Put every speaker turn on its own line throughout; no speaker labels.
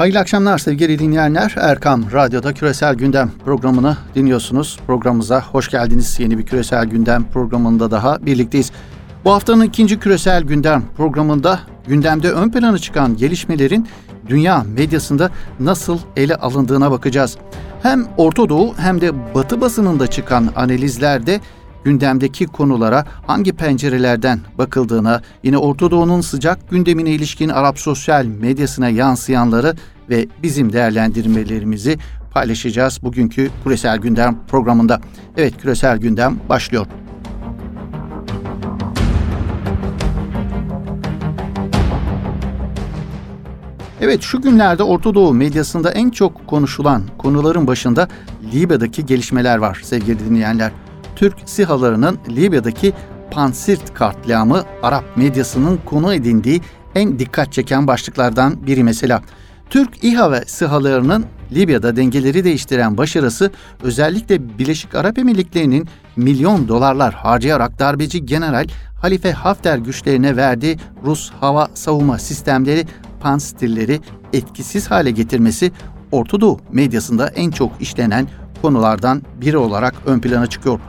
Hayırlı akşamlar sevgili dinleyenler. Erkam Radyo'da Küresel Gündem programını dinliyorsunuz. Programımıza hoş geldiniz. Yeni bir Küresel Gündem programında daha birlikteyiz. Bu haftanın ikinci Küresel Gündem programında gündemde ön plana çıkan gelişmelerin dünya medyasında nasıl ele alındığına bakacağız. Hem Orta Doğu hem de Batı basınında çıkan analizlerde gündemdeki konulara hangi pencerelerden bakıldığına, yine Orta Doğu'nun sıcak gündemine ilişkin Arap sosyal medyasına yansıyanları ve bizim değerlendirmelerimizi paylaşacağız bugünkü Küresel Gündem programında. Evet Küresel Gündem başlıyor. Evet şu günlerde Orta Doğu medyasında en çok konuşulan konuların başında Libya'daki gelişmeler var sevgili dinleyenler. Türk SİHA'larının Libya'daki Pansirt katliamı Arap medyasının konu edindiği en dikkat çeken başlıklardan biri mesela. Türk İHA ve SİHA'larının Libya'da dengeleri değiştiren başarısı özellikle Birleşik Arap Emirlikleri'nin milyon dolarlar harcayarak darbeci General Halife Hafter güçlerine verdiği Rus hava savunma sistemleri Panstirleri etkisiz hale getirmesi Orta Doğu medyasında en çok işlenen konulardan biri olarak ön plana çıkıyor.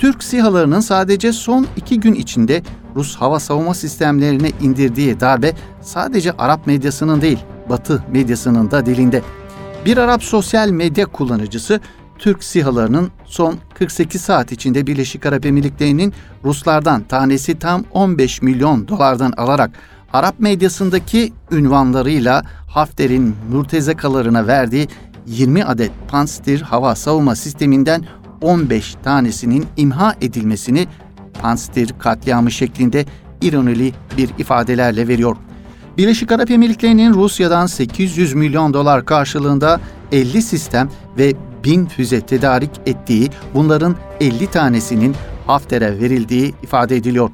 Türk SİHA'larının sadece son iki gün içinde Rus hava savunma sistemlerine indirdiği darbe sadece Arap medyasının değil, Batı medyasının da dilinde. Bir Arap sosyal medya kullanıcısı Türk SİHA'larının son 48 saat içinde Birleşik Arap Emirlikleri'nin Ruslardan tanesi tam 15 milyon dolardan alarak Arap medyasındaki ünvanlarıyla Hafter'in mürtezekalarına verdiği 20 adet Panstir hava savunma sisteminden 15 tanesinin imha edilmesini Panstir katliamı şeklinde ironili bir ifadelerle veriyor. Birleşik Arap Emirlikleri'nin Rusya'dan 800 milyon dolar karşılığında 50 sistem ve 1000 füze tedarik ettiği, bunların 50 tanesinin Hafter'e verildiği ifade ediliyor.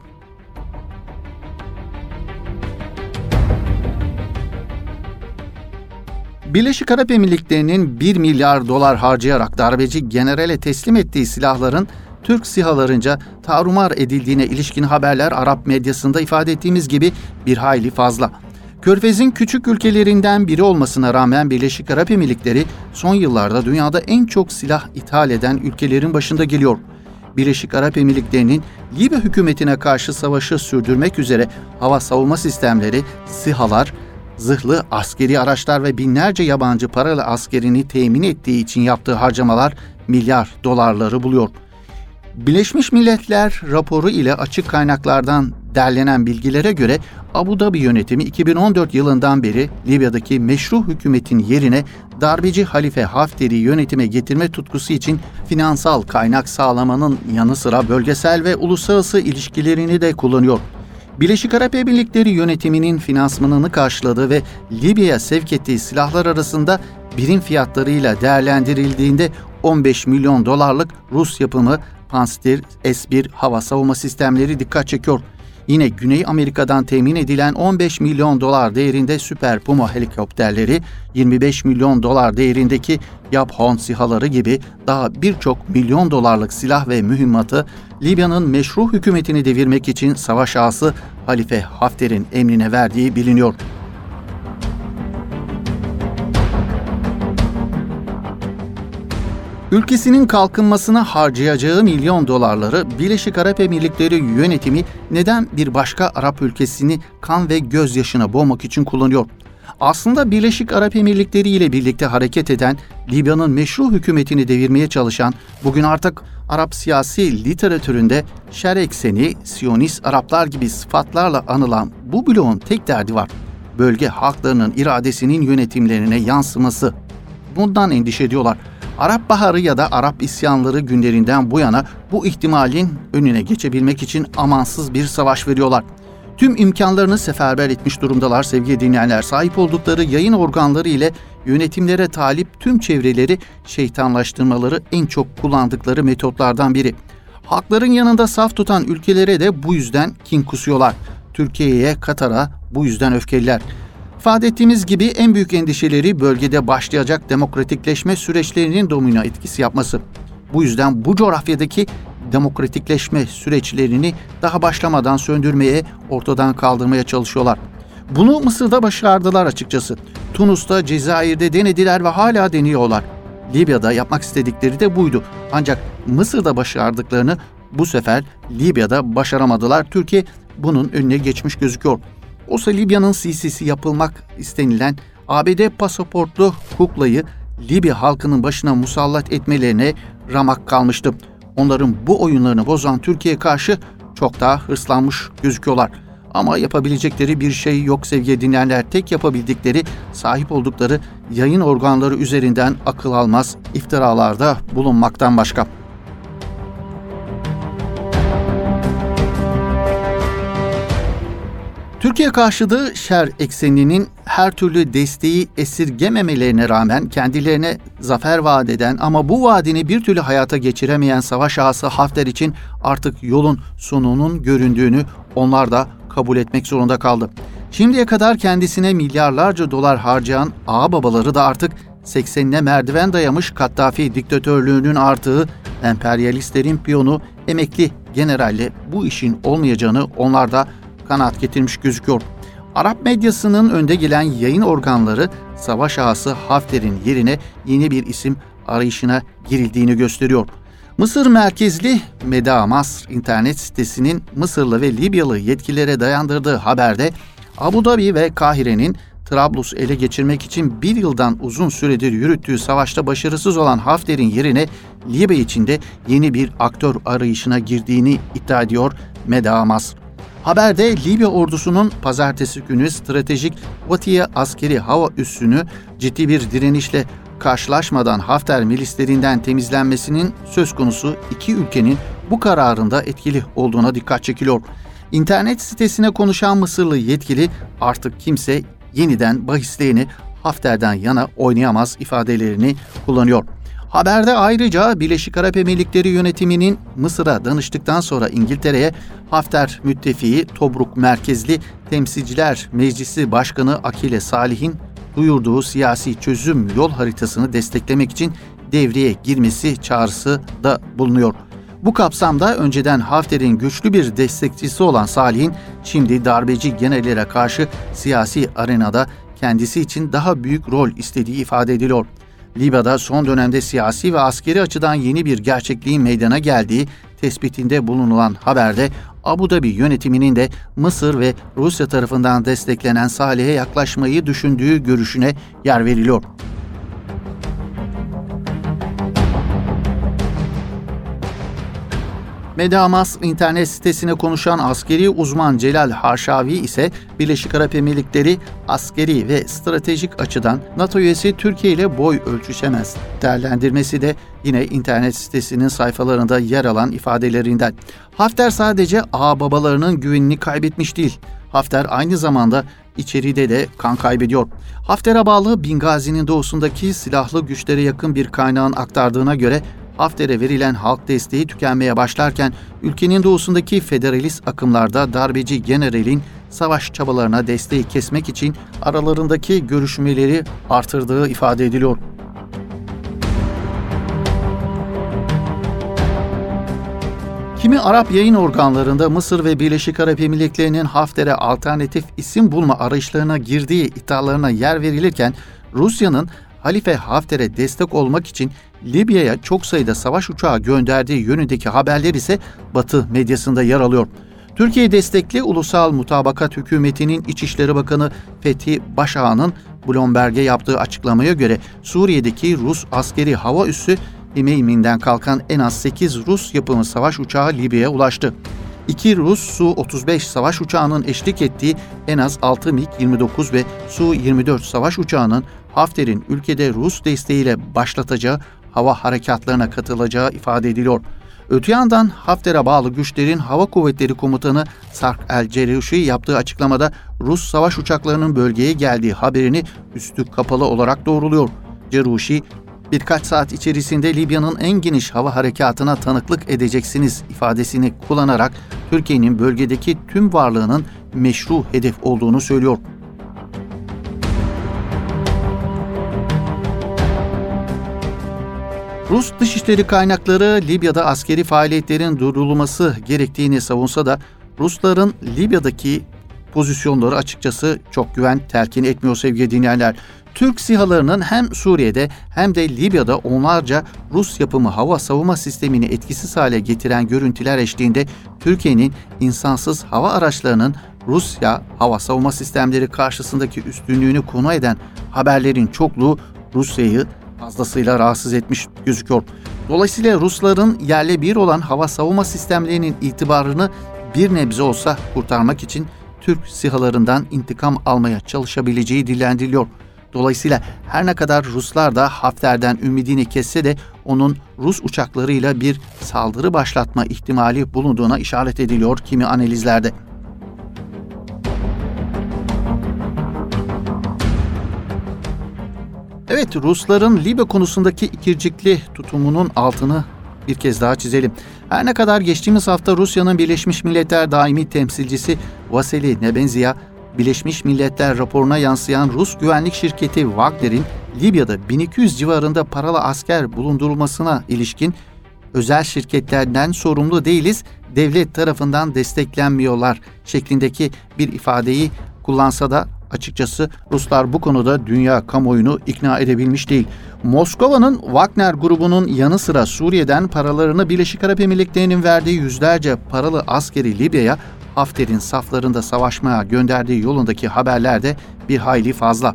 Birleşik Arap Emirlikleri'nin 1 milyar dolar harcayarak darbeci generale teslim ettiği silahların Türk sihalarınca tarumar edildiğine ilişkin haberler Arap medyasında ifade ettiğimiz gibi bir hayli fazla. Körfez'in küçük ülkelerinden biri olmasına rağmen Birleşik Arap Emirlikleri son yıllarda dünyada en çok silah ithal eden ülkelerin başında geliyor. Birleşik Arap Emirlikleri'nin Libya hükümetine karşı savaşı sürdürmek üzere hava savunma sistemleri, SİHA'lar, zırhlı askeri araçlar ve binlerce yabancı paralı askerini temin ettiği için yaptığı harcamalar milyar dolarları buluyor. Birleşmiş Milletler raporu ile açık kaynaklardan derlenen bilgilere göre Abu Dhabi yönetimi 2014 yılından beri Libya'daki meşru hükümetin yerine darbeci Halife Hafter'i yönetime getirme tutkusu için finansal kaynak sağlamanın yanı sıra bölgesel ve uluslararası ilişkilerini de kullanıyor. Birleşik Arap Emirlikleri yönetiminin finansmanını karşıladığı ve Libya'ya sevk ettiği silahlar arasında birim fiyatlarıyla değerlendirildiğinde 15 milyon dolarlık Rus yapımı Panstir S-1 hava savunma sistemleri dikkat çekiyor. Yine Güney Amerika'dan temin edilen 15 milyon dolar değerinde Süper Puma helikopterleri, 25 milyon dolar değerindeki Yabhon sihaları gibi daha birçok milyon dolarlık silah ve mühimmatı Libya'nın meşru hükümetini devirmek için savaş ağası Halife Hafter'in emrine verdiği biliniyor. Ülkesinin kalkınmasına harcayacağı milyon dolarları Birleşik Arap Emirlikleri yönetimi neden bir başka Arap ülkesini kan ve gözyaşına boğmak için kullanıyor? Aslında Birleşik Arap Emirlikleri ile birlikte hareket eden, Libya'nın meşru hükümetini devirmeye çalışan, bugün artık Arap siyasi literatüründe şer ekseni, Siyonist Araplar gibi sıfatlarla anılan bu bloğun tek derdi var. Bölge halklarının iradesinin yönetimlerine yansıması. Bundan endişe ediyorlar. Arap Baharı ya da Arap isyanları günlerinden bu yana bu ihtimalin önüne geçebilmek için amansız bir savaş veriyorlar. Tüm imkanlarını seferber etmiş durumdalar sevgili dinleyenler. Sahip oldukları yayın organları ile yönetimlere talip tüm çevreleri şeytanlaştırmaları en çok kullandıkları metotlardan biri. Hakların yanında saf tutan ülkelere de bu yüzden kin kusuyorlar. Türkiye'ye, Katar'a bu yüzden öfkeliler. İfade ettiğimiz gibi en büyük endişeleri bölgede başlayacak demokratikleşme süreçlerinin domino etkisi yapması. Bu yüzden bu coğrafyadaki demokratikleşme süreçlerini daha başlamadan söndürmeye, ortadan kaldırmaya çalışıyorlar. Bunu Mısır'da başardılar açıkçası. Tunus'ta, Cezayir'de denediler ve hala deniyorlar. Libya'da yapmak istedikleri de buydu. Ancak Mısır'da başardıklarını bu sefer Libya'da başaramadılar. Türkiye bunun önüne geçmiş gözüküyor. Oysa Libya'nın CC'si yapılmak istenilen ABD pasaportlu kuklayı Libya halkının başına musallat etmelerine ramak kalmıştı. Onların bu oyunlarını bozan Türkiye'ye karşı çok daha hırslanmış gözüküyorlar. Ama yapabilecekleri bir şey yok sevgili dinleyenler. Tek yapabildikleri sahip oldukları yayın organları üzerinden akıl almaz iftiralarda bulunmaktan başka. Türkiye karşıtı şer ekseninin her türlü desteği esirgememelerine rağmen kendilerine zafer vaat eden ama bu vaadini bir türlü hayata geçiremeyen savaş ağası Hafter için artık yolun sonunun göründüğünü onlar da kabul etmek zorunda kaldı. Şimdiye kadar kendisine milyarlarca dolar harcayan ağa babaları da artık 80'ine merdiven dayamış Kaddafi diktatörlüğünün artığı emperyalistlerin piyonu emekli generalle bu işin olmayacağını onlar da kanaat getirmiş gözüküyor. Arap medyasının önde gelen yayın organları savaş ağası Hafter'in yerine yeni bir isim arayışına girildiğini gösteriyor. Mısır merkezli Meda Masr internet sitesinin Mısırlı ve Libyalı yetkililere dayandırdığı haberde Abu Dhabi ve Kahire'nin Trablus ele geçirmek için bir yıldan uzun süredir yürüttüğü savaşta başarısız olan Hafter'in yerine Libya içinde yeni bir aktör arayışına girdiğini iddia ediyor Meda Masr. Haberde Libya ordusunun pazartesi günü stratejik Vatiye askeri hava üssünü ciddi bir direnişle karşılaşmadan Hafter milislerinden temizlenmesinin söz konusu iki ülkenin bu kararında etkili olduğuna dikkat çekiliyor. İnternet sitesine konuşan Mısırlı yetkili artık kimse yeniden bahislerini Hafter'den yana oynayamaz ifadelerini kullanıyor. Haberde ayrıca Birleşik Arap Emirlikleri yönetiminin Mısır'a danıştıktan sonra İngiltere'ye Hafter müttefiği Tobruk merkezli Temsilciler Meclisi Başkanı Akile Salih'in duyurduğu siyasi çözüm yol haritasını desteklemek için devreye girmesi çağrısı da bulunuyor. Bu kapsamda önceden Hafter'in güçlü bir destekçisi olan Salih'in şimdi darbeci generallere karşı siyasi arenada kendisi için daha büyük rol istediği ifade ediliyor. Libya'da son dönemde siyasi ve askeri açıdan yeni bir gerçekliğin meydana geldiği tespitinde bulunulan haberde Abu Dhabi yönetiminin de Mısır ve Rusya tarafından desteklenen Salih'e yaklaşmayı düşündüğü görüşüne yer veriliyor. Medamas internet sitesine konuşan askeri uzman Celal Haşavi ise Birleşik Arap Emirlikleri askeri ve stratejik açıdan NATO üyesi Türkiye ile boy ölçüşemez. Değerlendirmesi de yine internet sitesinin sayfalarında yer alan ifadelerinden. Hafter sadece ağ babalarının güvenini kaybetmiş değil. Hafter aynı zamanda içeride de kan kaybediyor. Hafter'e bağlı Bingazi'nin doğusundaki silahlı güçlere yakın bir kaynağın aktardığına göre Hafter'e verilen halk desteği tükenmeye başlarken ülkenin doğusundaki federalist akımlarda darbeci generalin savaş çabalarına desteği kesmek için aralarındaki görüşmeleri artırdığı ifade ediliyor. Kimi Arap yayın organlarında Mısır ve Birleşik Arap Emirlikleri'nin Hafter'e alternatif isim bulma arayışlarına girdiği iddialarına yer verilirken Rusya'nın Halife Hafter'e destek olmak için Libya'ya çok sayıda savaş uçağı gönderdiği yönündeki haberler ise Batı medyasında yer alıyor. Türkiye destekli Ulusal Mutabakat Hükümeti'nin İçişleri Bakanı Fethi Başağan'ın Bloomberg'e yaptığı açıklamaya göre Suriye'deki Rus askeri hava üssü Himeymi'nden kalkan en az 8 Rus yapımı savaş uçağı Libya'ya ulaştı. İki Rus Su-35 savaş uçağının eşlik ettiği en az 6 MiG-29 ve Su-24 savaş uçağının Hafter'in ülkede Rus desteğiyle başlatacağı hava harekatlarına katılacağı ifade ediliyor. Öte yandan Hafter'e bağlı güçlerin Hava Kuvvetleri Komutanı Sark El Ceruşi yaptığı açıklamada Rus savaş uçaklarının bölgeye geldiği haberini üstü kapalı olarak doğruluyor. Ceruşi, birkaç saat içerisinde Libya'nın en geniş hava harekatına tanıklık edeceksiniz ifadesini kullanarak Türkiye'nin bölgedeki tüm varlığının meşru hedef olduğunu söylüyor. Rus dışişleri kaynakları Libya'da askeri faaliyetlerin durdurulması gerektiğini savunsa da Rusların Libya'daki pozisyonları açıkçası çok güven telkin etmiyor sevgili dinleyenler. Türk SİHA'larının hem Suriye'de hem de Libya'da onlarca Rus yapımı hava savunma sistemini etkisiz hale getiren görüntüler eşliğinde Türkiye'nin insansız hava araçlarının Rusya hava savunma sistemleri karşısındaki üstünlüğünü konu eden haberlerin çokluğu Rusya'yı fazlasıyla rahatsız etmiş gözüküyor. Dolayısıyla Rusların yerle bir olan hava savunma sistemlerinin itibarını bir nebze olsa kurtarmak için Türk sihalarından intikam almaya çalışabileceği dillendiriliyor. Dolayısıyla her ne kadar Ruslar da Hafter'den ümidini kesse de onun Rus uçaklarıyla bir saldırı başlatma ihtimali bulunduğuna işaret ediliyor kimi analizlerde. Evet, Rusların Libya konusundaki ikircikli tutumunun altını bir kez daha çizelim. Her ne kadar geçtiğimiz hafta Rusya'nın Birleşmiş Milletler daimi temsilcisi Vasily Nebenzia, Birleşmiş Milletler raporuna yansıyan Rus güvenlik şirketi Wagner'in Libya'da 1200 civarında paralı asker bulundurulmasına ilişkin özel şirketlerden sorumlu değiliz, devlet tarafından desteklenmiyorlar şeklindeki bir ifadeyi kullansa da Açıkçası Ruslar bu konuda dünya kamuoyunu ikna edebilmiş değil. Moskova'nın Wagner grubunun yanı sıra Suriye'den paralarını Birleşik Arap Emirlikleri'nin verdiği yüzlerce paralı askeri Libya'ya Hafter'in saflarında savaşmaya gönderdiği yolundaki haberler de bir hayli fazla.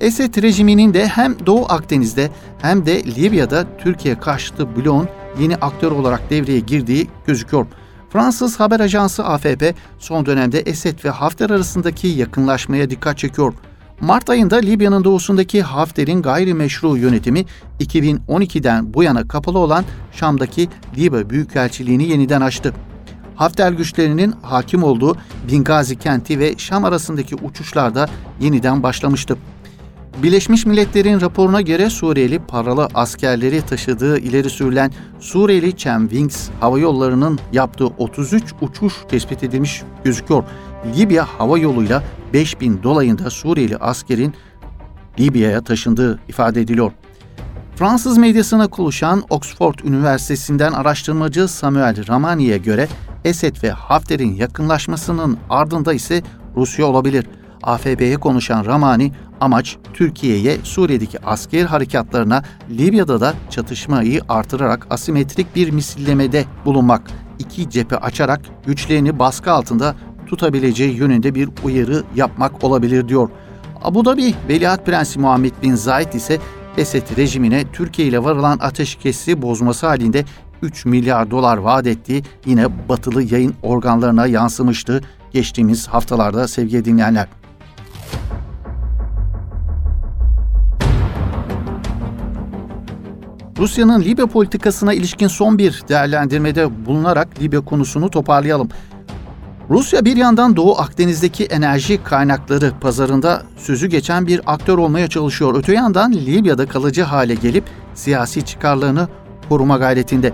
Esed rejiminin de hem Doğu Akdeniz'de hem de Libya'da Türkiye karşıtı bloğun yeni aktör olarak devreye girdiği gözüküyor. Fransız haber ajansı AFP son dönemde Esed ve Hafter arasındaki yakınlaşmaya dikkat çekiyor. Mart ayında Libya'nın doğusundaki Hafter'in gayrimeşru yönetimi 2012'den bu yana kapalı olan Şam'daki Libya Büyükelçiliğini yeniden açtı. Hafter güçlerinin hakim olduğu Bingazi kenti ve Şam arasındaki uçuşlarda yeniden başlamıştı. Birleşmiş Milletler'in raporuna göre Suriyeli paralı askerleri taşıdığı ileri sürülen Suriyeli Chemwings hava yollarının yaptığı 33 uçuş tespit edilmiş gözüküyor. Libya hava yoluyla 5000 dolayında Suriyeli askerin Libya'ya taşındığı ifade ediliyor. Fransız medyasına konuşan Oxford Üniversitesi'nden araştırmacı Samuel Ramani'ye göre Esed ve Hafter'in yakınlaşmasının ardında ise Rusya olabilir. AFP'ye konuşan Ramani Amaç Türkiye'ye Suriye'deki asker harekatlarına Libya'da da çatışmayı artırarak asimetrik bir misillemede bulunmak, iki cephe açarak güçlerini baskı altında tutabileceği yönünde bir uyarı yapmak olabilir diyor. Abu Dhabi Veliaht Prensi Muhammed Bin Zayed ise Esed rejimine Türkiye ile varılan ateşkesi bozması halinde 3 milyar dolar vaat ettiği yine batılı yayın organlarına yansımıştı geçtiğimiz haftalarda sevgili dinleyenler. Rusya'nın Libya politikasına ilişkin son bir değerlendirmede bulunarak Libya konusunu toparlayalım. Rusya bir yandan Doğu Akdeniz'deki enerji kaynakları pazarında sözü geçen bir aktör olmaya çalışıyor. Öte yandan Libya'da kalıcı hale gelip siyasi çıkarlarını koruma gayretinde.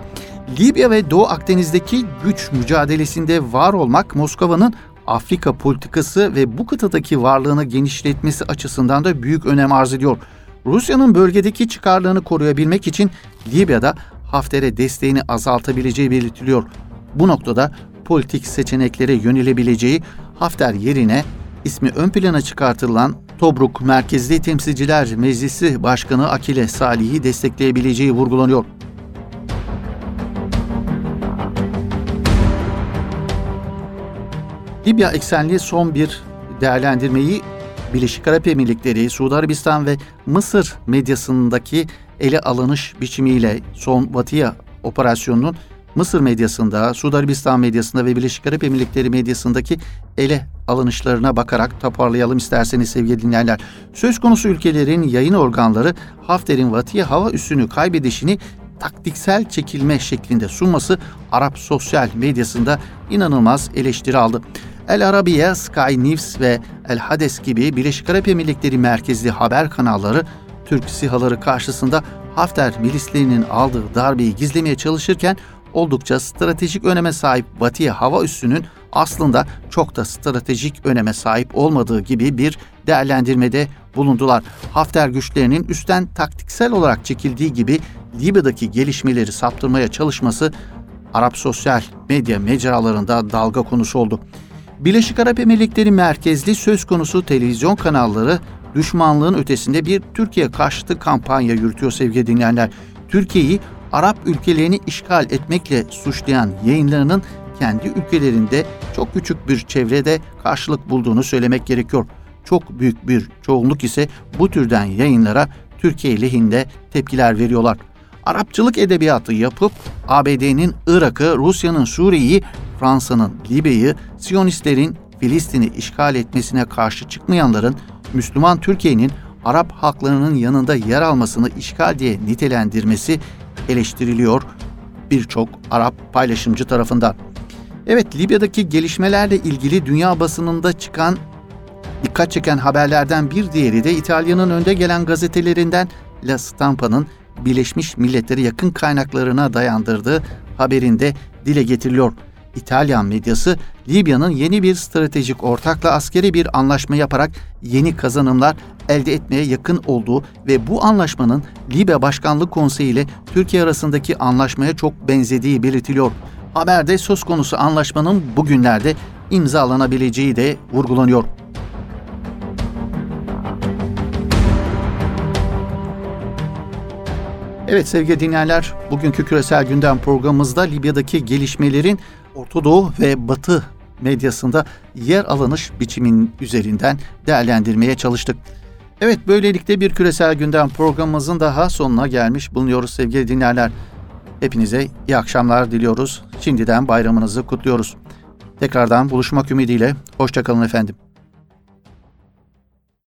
Libya ve Doğu Akdeniz'deki güç mücadelesinde var olmak Moskova'nın Afrika politikası ve bu kıtadaki varlığını genişletmesi açısından da büyük önem arz ediyor. Rusya'nın bölgedeki çıkarlarını koruyabilmek için Libya'da Hafter'e desteğini azaltabileceği belirtiliyor. Bu noktada politik seçeneklere yönelebileceği Hafter yerine ismi ön plana çıkartılan Tobruk Merkezli Temsilciler Meclisi Başkanı Akile Salih'i destekleyebileceği vurgulanıyor. Libya eksenli son bir değerlendirmeyi Birleşik Arap Emirlikleri, Suudi Arabistan ve Mısır medyasındaki ele alınış biçimiyle son Batıya operasyonunun Mısır medyasında, Suudi Arabistan medyasında ve Birleşik Arap Emirlikleri medyasındaki ele alınışlarına bakarak toparlayalım isterseniz sevgili dinleyenler. Söz konusu ülkelerin yayın organları Hafter'in Batıya hava üssünü kaybedişini taktiksel çekilme şeklinde sunması Arap sosyal medyasında inanılmaz eleştiri aldı. El Arabiye, Sky News ve El Hades gibi Birleşik Arap Emirlikleri merkezli haber kanalları Türk sihaları karşısında Hafter milislerinin aldığı darbeyi gizlemeye çalışırken oldukça stratejik öneme sahip Batı'ya hava üssünün aslında çok da stratejik öneme sahip olmadığı gibi bir değerlendirmede bulundular. Hafter güçlerinin üstten taktiksel olarak çekildiği gibi Libya'daki gelişmeleri saptırmaya çalışması Arap sosyal medya mecralarında dalga konusu oldu. Birleşik Arap Emirlikleri merkezli söz konusu televizyon kanalları düşmanlığın ötesinde bir Türkiye karşıtı kampanya yürütüyor sevgili dinleyenler. Türkiye'yi Arap ülkelerini işgal etmekle suçlayan yayınlarının kendi ülkelerinde çok küçük bir çevrede karşılık bulduğunu söylemek gerekiyor. Çok büyük bir çoğunluk ise bu türden yayınlara Türkiye lehinde tepkiler veriyorlar. Arapçılık edebiyatı yapıp ABD'nin Irak'ı, Rusya'nın Suriye'yi, Fransa'nın Libya'yı, Siyonistlerin Filistin'i işgal etmesine karşı çıkmayanların Müslüman Türkiye'nin Arap halklarının yanında yer almasını işgal diye nitelendirmesi eleştiriliyor birçok Arap paylaşımcı tarafından. Evet Libya'daki gelişmelerle ilgili dünya basınında çıkan dikkat çeken haberlerden bir diğeri de İtalya'nın önde gelen gazetelerinden La Stampa'nın Birleşmiş Milletleri yakın kaynaklarına dayandırdığı haberinde dile getiriliyor. İtalyan medyası Libya'nın yeni bir stratejik ortakla askeri bir anlaşma yaparak yeni kazanımlar elde etmeye yakın olduğu ve bu anlaşmanın Libya Başkanlık Konseyi ile Türkiye arasındaki anlaşmaya çok benzediği belirtiliyor. Haberde söz konusu anlaşmanın bugünlerde imzalanabileceği de vurgulanıyor. Evet sevgili dinleyenler, bugünkü küresel gündem programımızda Libya'daki gelişmelerin Orta Doğu ve Batı medyasında yer alınış biçimin üzerinden değerlendirmeye çalıştık. Evet böylelikle bir küresel gündem programımızın daha sonuna gelmiş bulunuyoruz sevgili dinleyenler. Hepinize iyi akşamlar diliyoruz. Şimdiden bayramınızı kutluyoruz. Tekrardan buluşmak ümidiyle. Hoşçakalın efendim.